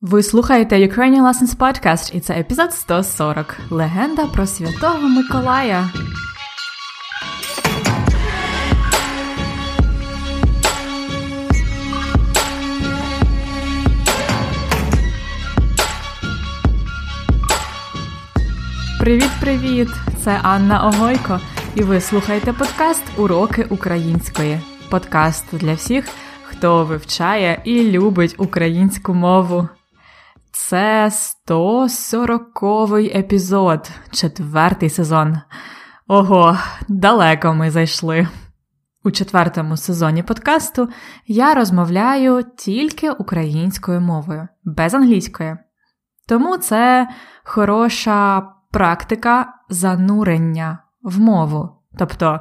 Ви слухаєте Ukrainian Lessons Podcast, і це епізод 140 Легенда про Святого Миколая. Привіт-привіт! Це Анна Огойко, і ви слухаєте подкаст Уроки української. Подкаст для всіх, хто вивчає і любить українську мову. Це 140-й епізод, четвертий сезон. Ого, далеко ми зайшли. У четвертому сезоні подкасту я розмовляю тільки українською мовою, без англійської. Тому це хороша практика занурення в мову, тобто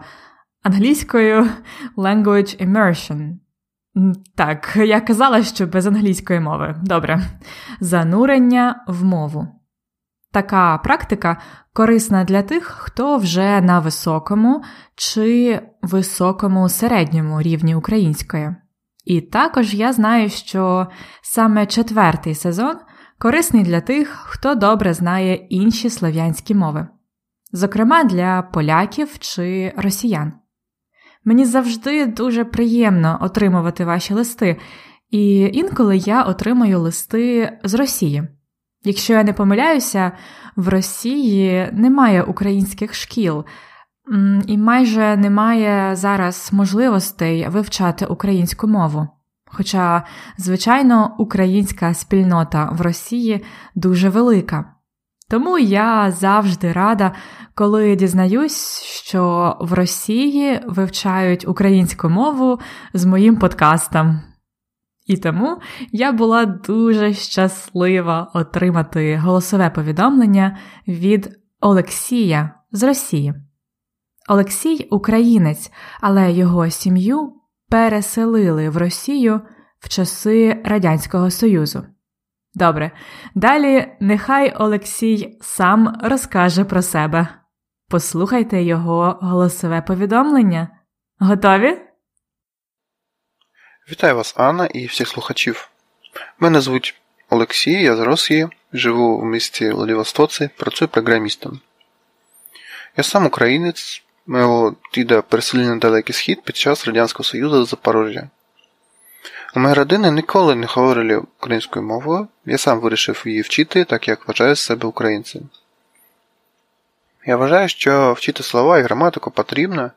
англійською language immersion. Так, я казала, що без англійської мови. Добре. Занурення в мову. Така практика корисна для тих, хто вже на високому чи високому середньому рівні української. І також я знаю, що саме четвертий сезон корисний для тих, хто добре знає інші слов'янські мови, зокрема для поляків чи росіян. Мені завжди дуже приємно отримувати ваші листи, і інколи я отримую листи з Росії. Якщо я не помиляюся, в Росії немає українських шкіл, і майже немає зараз можливостей вивчати українську мову. Хоча, звичайно, українська спільнота в Росії дуже велика. Тому я завжди рада, коли дізнаюсь, що в Росії вивчають українську мову з моїм подкастом. І тому я була дуже щаслива отримати голосове повідомлення від Олексія з Росії. Олексій українець, але його сім'ю переселили в Росію в часи Радянського Союзу. Добре, далі нехай Олексій сам розкаже про себе. Послухайте його голосове повідомлення. Готові? Вітаю вас, Анна, і всіх слухачів. Мене звуть Олексій, я з Росії, живу в місті Владивостоці, працюю програмістом. Я сам українець, мого діда переселили на далекий схід під час Радянського Союзу з Запорожжя. У моєї родини ніколи не говорили українською мовою, я сам вирішив її вчити, так як вважаю себе українцем. Я вважаю, що вчити слова і граматику потрібно,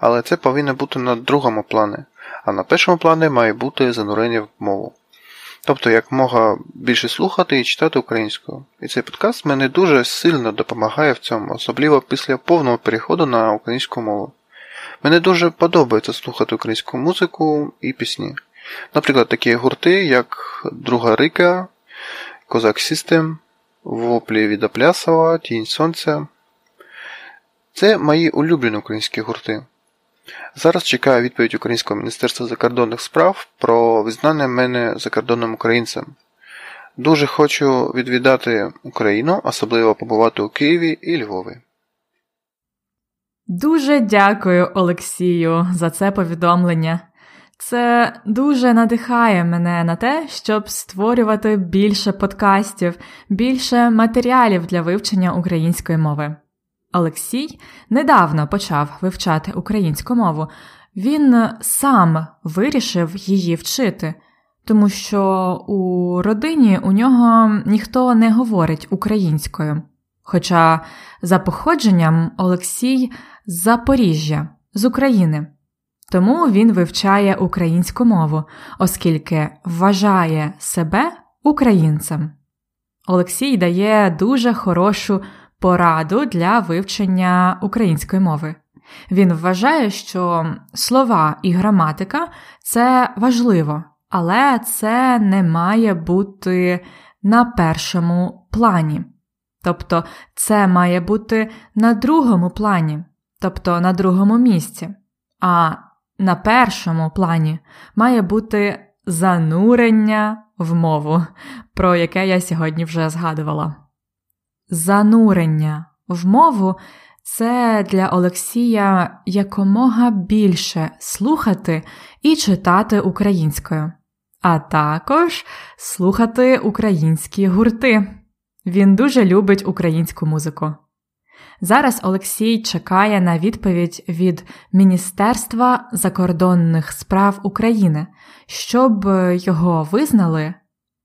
але це повинно бути на другому плані, а на першому плані має бути занурення в мову. Тобто, як мога більше слухати і читати українською. І цей подкаст мене дуже сильно допомагає в цьому, особливо після повного переходу на українську мову. Мені дуже подобається слухати українську музику і пісні. Наприклад, такі гурти, як Друга Рика, Козак Систем, Воплі від Аплясова, Тінь Сонця. Це мої улюблені українські гурти. Зараз чекаю відповідь Українського міністерства закордонних справ про визнання мене закордонним українцем. Дуже хочу відвідати Україну, особливо побувати у Києві і Львові. Дуже дякую, Олексію, за це повідомлення. Це дуже надихає мене на те, щоб створювати більше подкастів, більше матеріалів для вивчення української мови. Олексій недавно почав вивчати українську мову. Він сам вирішив її вчити, тому що у родині у нього ніхто не говорить українською. Хоча за походженням Олексій з Запоріжжя, з України. Тому він вивчає українську мову, оскільки вважає себе українцем. Олексій дає дуже хорошу пораду для вивчення української мови. Він вважає, що слова і граматика це важливо, але це не має бути на першому плані. Тобто це має бути на другому плані, тобто на другому місці. А на першому плані має бути занурення в мову, про яке я сьогодні вже згадувала. Занурення в мову це для Олексія якомога більше слухати і читати українською. а також слухати українські гурти. Він дуже любить українську музику. Зараз Олексій чекає на відповідь від Міністерства закордонних справ України, щоб його визнали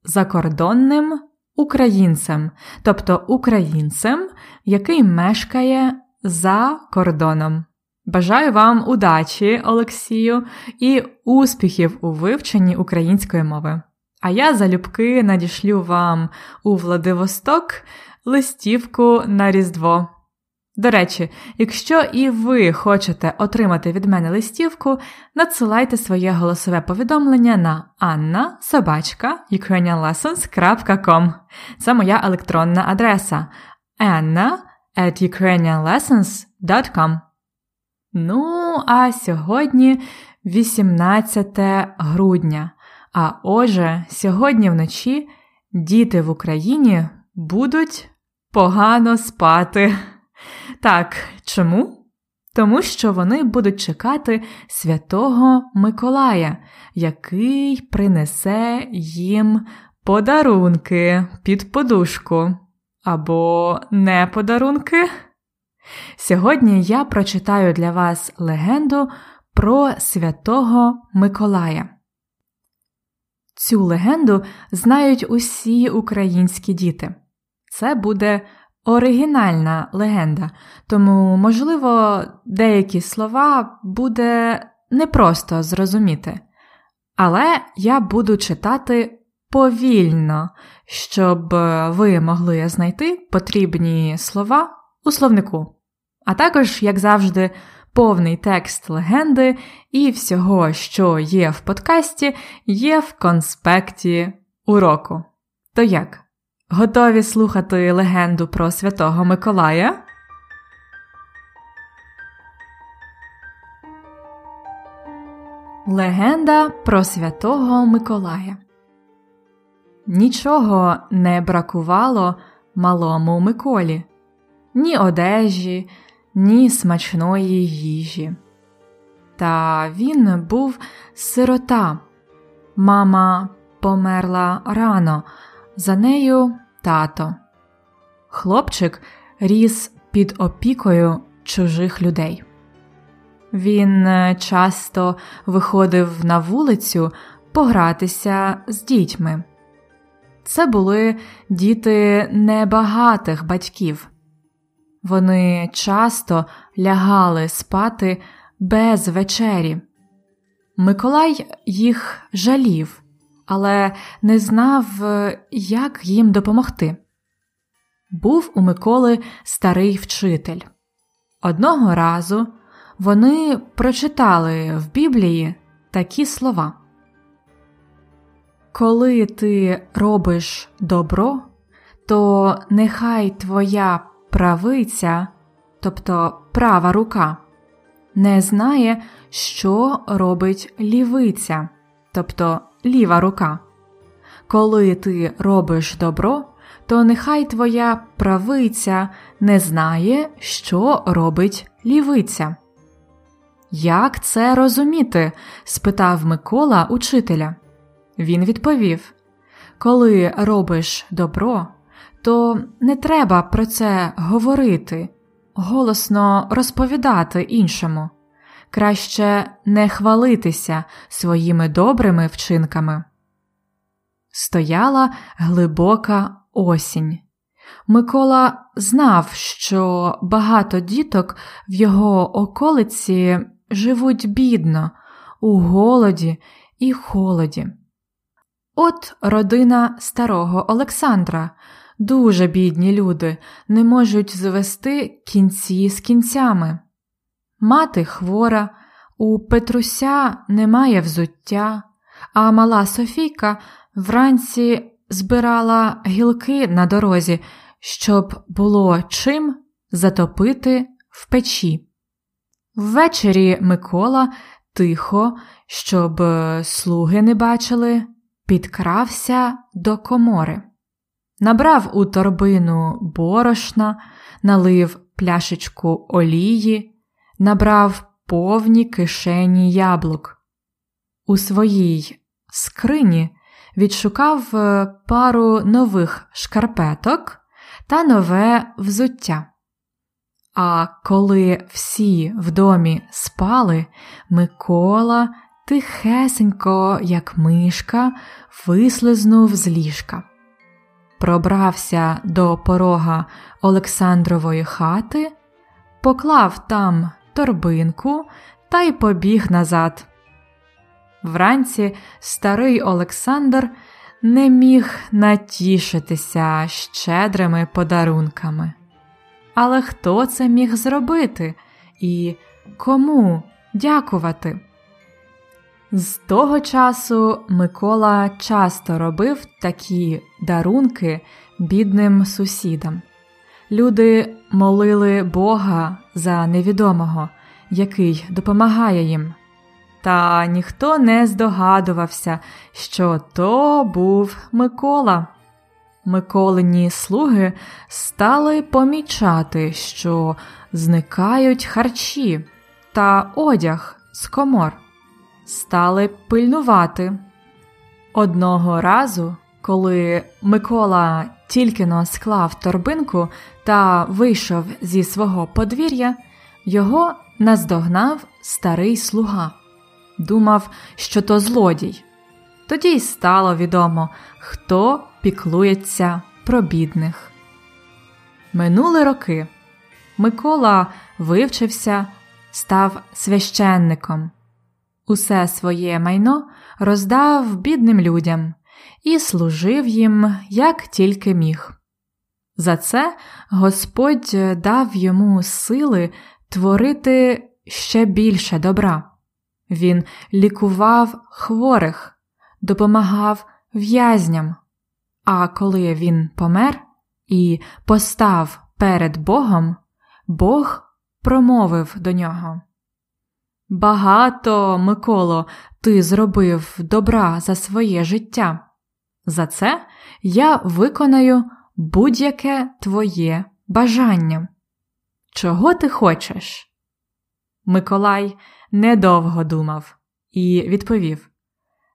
закордонним українцем, тобто українцем, який мешкає за кордоном. Бажаю вам удачі, Олексію, і успіхів у вивченні української мови. А я залюбки надішлю вам у Владивосток листівку на Різдво. До речі, якщо і ви хочете отримати від мене листівку, надсилайте своє голосове повідомлення на anna ukrainianlessons.com. Це моя електронна адреса anna at ukrainianlessons.com. Ну, а сьогодні 18 грудня. А отже, сьогодні вночі діти в Україні будуть погано спати. Так, чому? Тому що вони будуть чекати святого Миколая, який принесе їм подарунки під подушку. Або не подарунки. Сьогодні я прочитаю для вас легенду про святого Миколая. Цю легенду знають усі українські діти. Це буде оригінальна легенда, тому, можливо, деякі слова буде непросто зрозуміти. Але я буду читати повільно, щоб ви могли знайти потрібні слова у словнику. А також, як завжди, повний текст легенди і всього, що є в подкасті, є в конспекті уроку. То як? Готові слухати легенду про Святого Миколая? Легенда про Святого Миколая. Нічого не бракувало малому Миколі, ні одежі, ні смачної їжі. Та він був сирота. Мама померла рано, за нею тато. Хлопчик ріс під опікою чужих людей. Він е, часто виходив на вулицю погратися з дітьми. Це були діти небагатих батьків. Вони часто лягали спати без вечері. Миколай їх жалів, але не знав, як їм допомогти. Був у Миколи старий вчитель. Одного разу вони прочитали в Біблії такі слова. Коли ти робиш добро, то нехай твоя правиця, тобто права рука, не знає, що робить лівиця, тобто ліва рука. Коли ти робиш добро, то нехай твоя правиця не знає, що робить лівиця. Як це розуміти? спитав Микола учителя. Він відповів Коли робиш добро, то не треба про це говорити, голосно розповідати іншому, краще не хвалитися своїми добрими вчинками. Стояла глибока осінь. Микола знав, що багато діток в його околиці живуть бідно, у голоді і холоді. От родина старого Олександра, дуже бідні люди, не можуть звести кінці з кінцями. Мати хвора, у Петруся немає взуття, а мала Софійка вранці збирала гілки на дорозі, щоб було чим затопити в печі. Ввечері Микола тихо, щоб слуги не бачили, підкрався до комори, набрав у торбину борошна, налив пляшечку олії, набрав повні кишені яблук. У своїй скрині відшукав е, пару нових шкарпеток та нове взуття. А коли всі в домі спали, Микола тихесенько, як мишка, вислизнув з ліжка. Пробрався до порога Олександрової хати, поклав там торбинку та й побіг назад. Вранці старий Олександр не міг натішитися щедрими подарунками. Але хто це міг зробити і кому дякувати? З того часу Микола часто робив такі дарунки бідним сусідам. Люди молили Бога за невідомого, який допомагає їм. Та ніхто не здогадувався, що то був Микола. Миколині слуги стали помічати, що зникають харчі та одяг з комор, стали пильнувати. Одного разу, коли Микола тільки но склав торбинку та вийшов зі свого подвір'я, його наздогнав старий слуга. Думав, що то злодій. Тоді й стало відомо, хто піклується про бідних. Минули роки. Микола вивчився, став священником. Усе своє майно роздав бідним людям і служив їм як тільки міг. За це Господь дав йому сили творити ще більше добра. Він лікував хворих, допомагав в'язням, а коли він помер і постав перед Богом, Бог промовив до нього. Багато, Миколо, ти зробив добра за своє життя. За це я виконаю будь-яке твоє бажання. Чого ти хочеш? Миколай недовго думав і відповів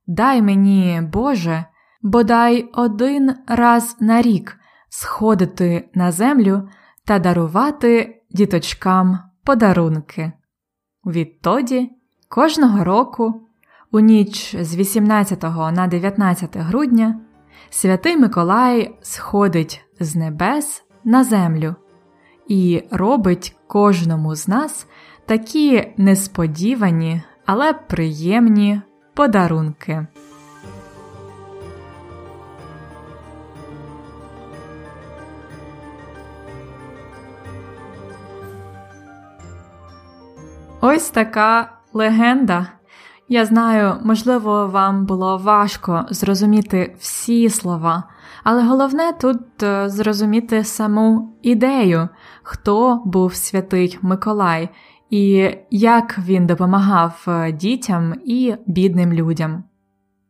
Дай мені, Боже, бодай один раз на рік сходити на землю та дарувати діточкам подарунки. Відтоді, кожного року, у ніч з 18 на 19 грудня, святий Миколай сходить з небес на землю і робить кожному з нас такі несподівані, але приємні подарунки. Ось така легенда. Я знаю, можливо, вам було важко зрозуміти всі слова, але головне тут е, зрозуміти саму ідею, хто був святий Миколай і як він допомагав е, дітям і бідним людям.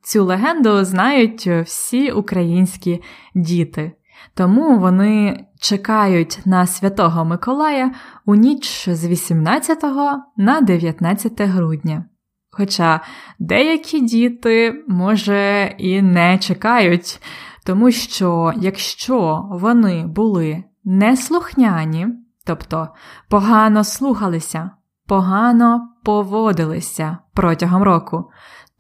Цю легенду знають всі українські діти, тому вони чекають на святого Миколая у ніч з 18 на 19 грудня. Хоча деякі діти, може, і не чекають, тому що якщо вони були неслухняні, тобто погано слухалися, погано поводилися протягом року,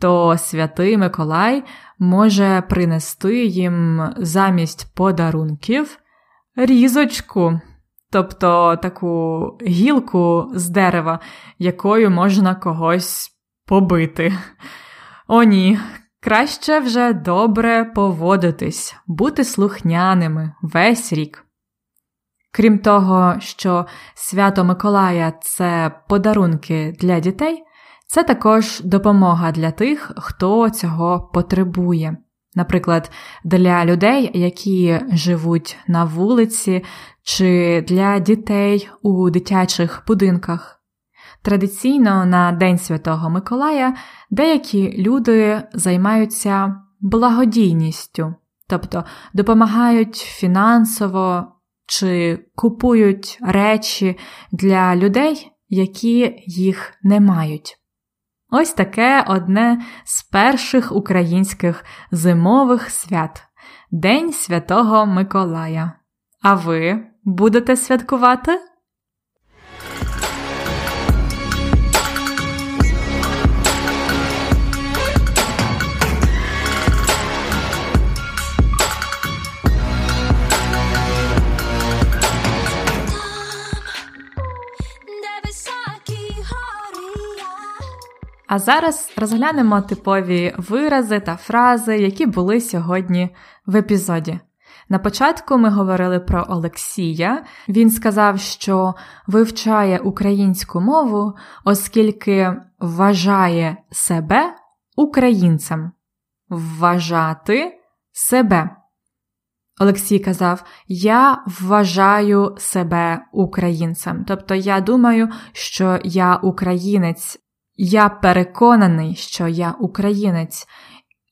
то святий Миколай може принести їм замість подарунків різочку, тобто таку гілку з дерева, якою можна когось побити. О, ні. Краще вже добре поводитись, бути слухняними весь рік. Крім того, що свято Миколая це подарунки для дітей, це також допомога для тих, хто цього потребує. Наприклад, для людей, які живуть на вулиці, чи для дітей у дитячих будинках. Традиційно на День Святого Миколая деякі люди займаються благодійністю, тобто допомагають фінансово чи купують речі для людей, які їх не мають. Ось таке одне з перших українських зимових свят День Святого Миколая. А ви будете святкувати? А зараз розглянемо типові вирази та фрази, які були сьогодні в епізоді. На початку ми говорили про Олексія. Він сказав, що вивчає українську мову, оскільки вважає себе українцем. Вважати себе. Олексій казав: Я вважаю себе українцем. Тобто я думаю, що я українець, я переконаний, що я українець.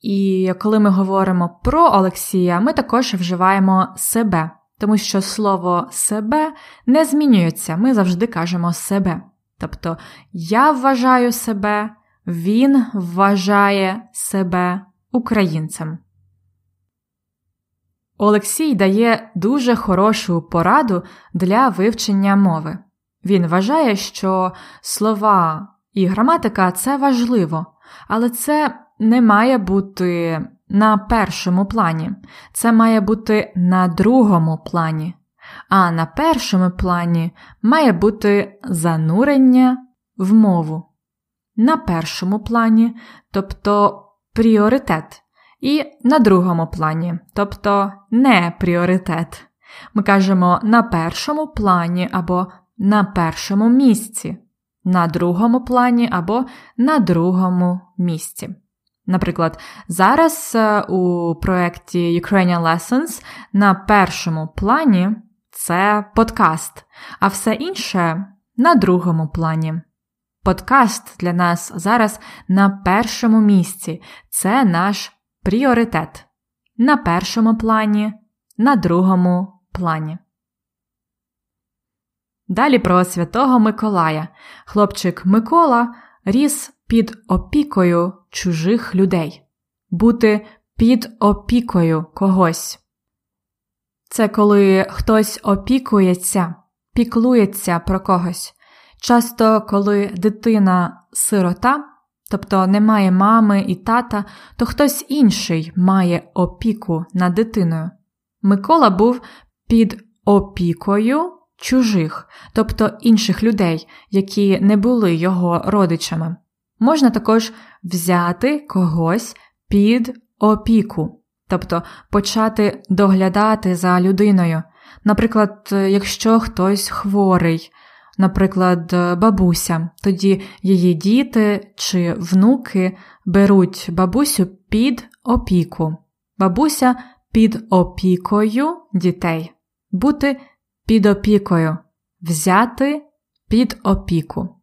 І коли ми говоримо про Олексія, ми також вживаємо себе, тому що слово себе не змінюється, ми завжди кажемо себе. Тобто я вважаю себе, він вважає себе українцем. Олексій дає дуже хорошу пораду для вивчення мови. Він вважає, що слова і граматика це важливо, але це не має бути на першому плані, це має бути на другому плані. А на першому плані має бути занурення в мову. На першому плані, тобто пріоритет, і на другому плані, тобто не пріоритет. Ми кажемо на першому плані або на першому місці на другому плані або на другому місці. Наприклад, зараз е, у проєкті Ukrainian Lessons на першому плані це подкаст, а все інше на другому плані. Подкаст для нас зараз на першому місці це наш пріоритет. На першому плані, на другому плані. Далі про святого Миколая. Хлопчик Микола ріс під опікою чужих людей, бути під опікою когось. Це коли хтось опікується, піклується про когось. Часто, коли дитина сирота, тобто немає мами і тата, то хтось інший має опіку над дитиною. Микола був під опікою чужих, тобто інших людей, які не були його родичами. Можна також взяти когось під опіку, тобто почати доглядати за людиною. Наприклад, якщо хтось хворий, наприклад, бабуся, тоді її діти чи внуки беруть бабусю під опіку, бабуся під опікою дітей, бути під опікою, взяти під опіку.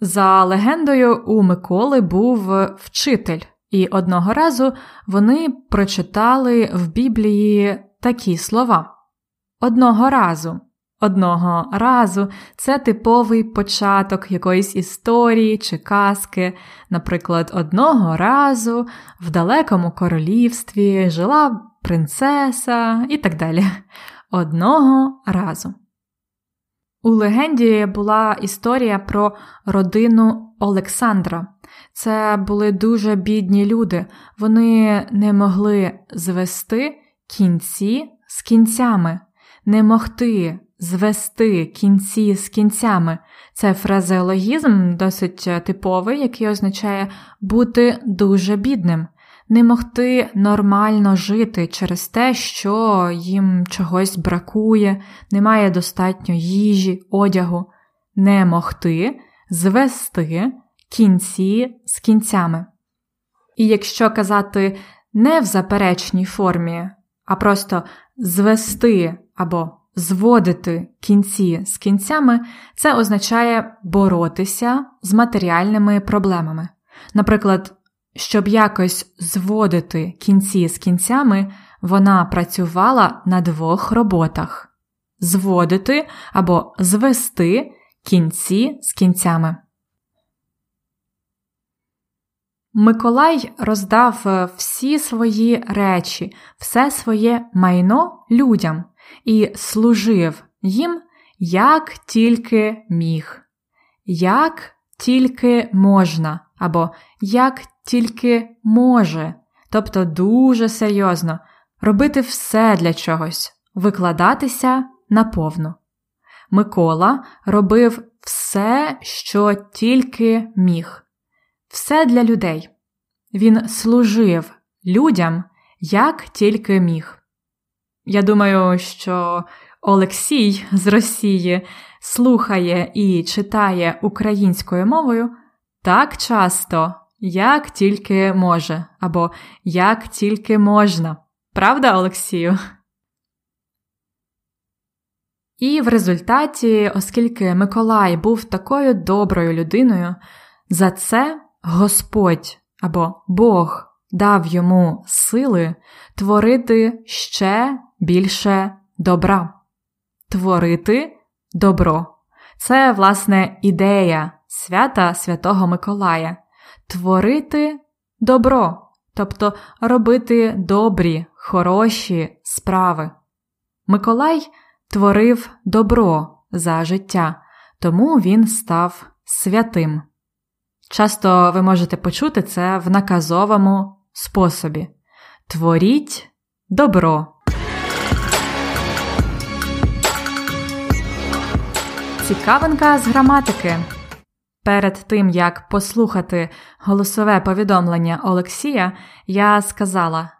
За легендою, у Миколи був вчитель, і одного разу вони прочитали в Біблії такі слова. Одного разу. Одного разу це типовий початок якоїсь історії чи казки. Наприклад, одного разу в далекому королівстві жила принцеса і так далі. Одного разу. У легенді була історія про родину Олександра. Це були дуже бідні люди, вони не могли звести кінці з кінцями, не могти звести кінці з кінцями. Це фразеологізм досить типовий, який означає бути дуже бідним не могти нормально жити через те, що їм чогось бракує, немає достатньо їжі, одягу, не могти звести кінці з кінцями. І якщо казати не в заперечній формі, а просто звести або зводити кінці з кінцями, це означає боротися з матеріальними проблемами. Наприклад, щоб якось зводити кінці з кінцями, вона працювала на двох роботах зводити або звести кінці з кінцями. Миколай роздав е, всі свої речі, все своє майно людям і служив їм як тільки міг, як тільки можна, або як тільки може, тобто дуже серйозно, робити все для чогось, викладатися наповну. Микола робив все, що тільки міг, все для людей. Він служив людям як тільки міг. Я думаю, що Олексій з Росії слухає і читає українською мовою так часто, як тільки може, або як тільки можна. Правда, Олексію? І в результаті, оскільки Миколай був такою доброю людиною, за це Господь або Бог дав йому сили творити ще більше добра. Творити добро. Це, власне, ідея свята Святого Миколая творити добро, тобто робити добрі, хороші справи. Миколай творив добро за життя, тому він став святим. Часто ви можете почути це в наказовому способі. Творіть добро. Цікавинка з граматики. Перед тим як послухати голосове повідомлення Олексія, я сказала: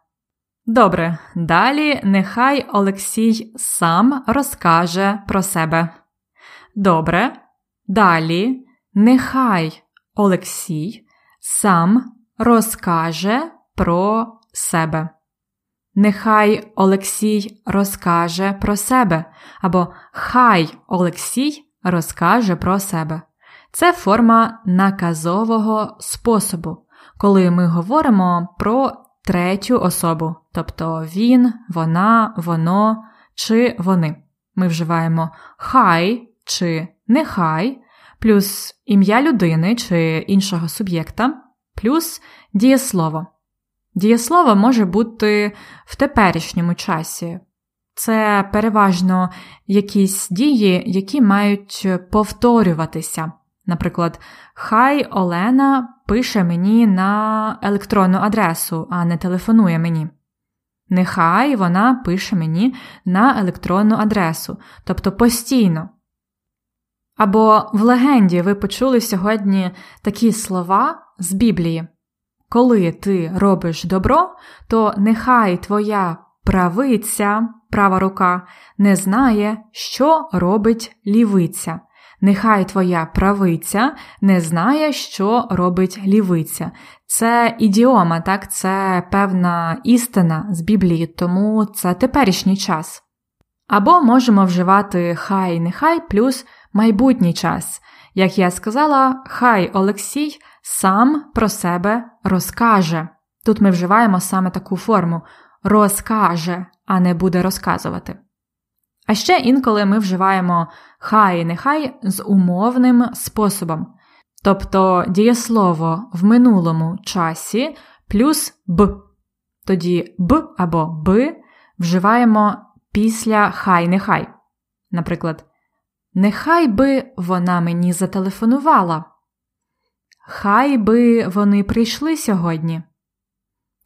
Добре, далі нехай Олексій сам розкаже про себе. Добре, далі нехай Олексій сам розкаже про себе. Нехай Олексій розкаже про себе, або Хай Олексій розкаже про себе. Це форма наказового способу, коли ми говоримо про третю особу, тобто він, вона, воно чи вони. Ми вживаємо хай чи нехай, плюс ім'я людини чи іншого суб'єкта, плюс дієслово. Дієслово може бути в теперішньому часі. Це переважно якісь дії, які мають повторюватися. Наприклад, хай Олена пише мені на електронну адресу, а не телефонує мені. Нехай вона пише мені на електронну адресу, тобто постійно. Або в легенді ви почули сьогодні такі слова з Біблії. Коли ти робиш добро, то нехай твоя правиця, права рука, не знає, що робить лівиця. Нехай твоя правиця не знає, що робить лівиця. Це ідіома, так, це певна істина з Біблії, тому це теперішній час. Або можемо вживати хай нехай плюс майбутній час. Як я сказала, хай Олексій сам про себе розкаже. Тут ми вживаємо саме таку форму розкаже, а не буде розказувати. А ще інколи ми вживаємо хай і нехай з умовним способом, тобто дієслово в минулому часі плюс б. Тоді б або б вживаємо після хай нехай. Наприклад, нехай би вона мені зателефонувала. Хай би вони прийшли сьогодні.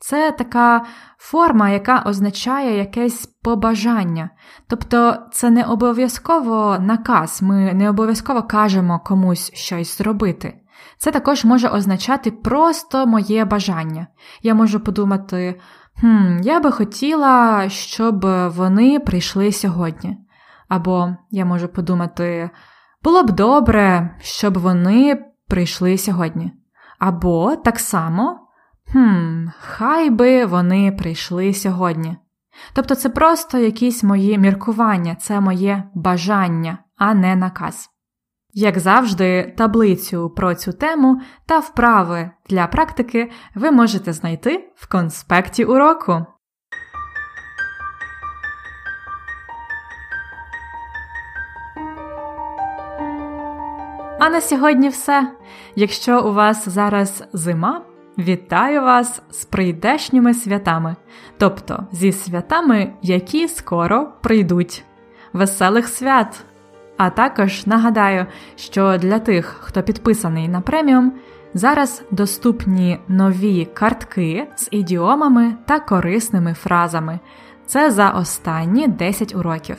Це така форма, яка означає якесь побажання. Тобто це не обов'язково наказ, ми не обов'язково кажемо комусь щось зробити. Це також може означати просто моє бажання. Я можу подумати, хм, я би хотіла, щоб вони прийшли сьогодні. Або я можу подумати, було б добре, щоб вони прийшли сьогодні. Або так само. Хм, хай би вони прийшли сьогодні. Тобто це просто якісь мої міркування, це моє бажання, а не наказ. Як завжди, таблицю про цю тему та вправи для практики ви можете знайти в конспекті уроку. А на сьогодні все. Якщо у вас зараз зима, Вітаю вас з прийдешніми святами, тобто зі святами, які скоро прийдуть. Веселих свят! А також нагадаю, що для тих, хто підписаний на преміум, зараз доступні нові картки з ідіомами та корисними фразами. Це за останні 10 уроків.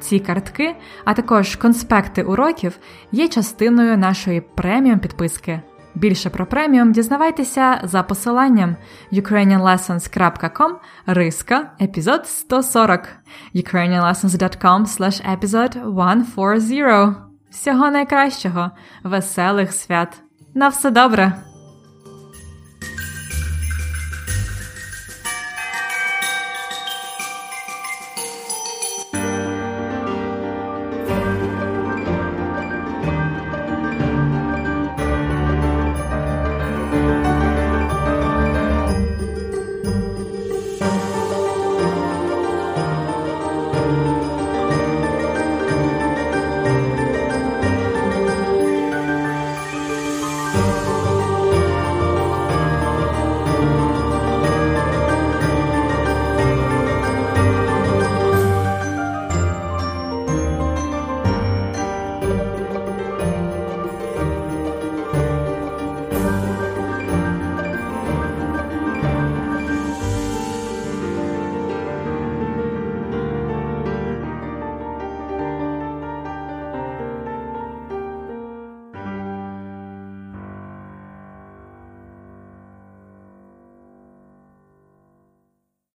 Ці картки, а також конспекти уроків є частиною нашої преміум підписки. Більше про преміум дізнавайтеся за посиланням ukrainianlessons.com риска епізод 140 ukrainianlessons.com slash episode 140 Всього найкращого, веселих свят! На все добре!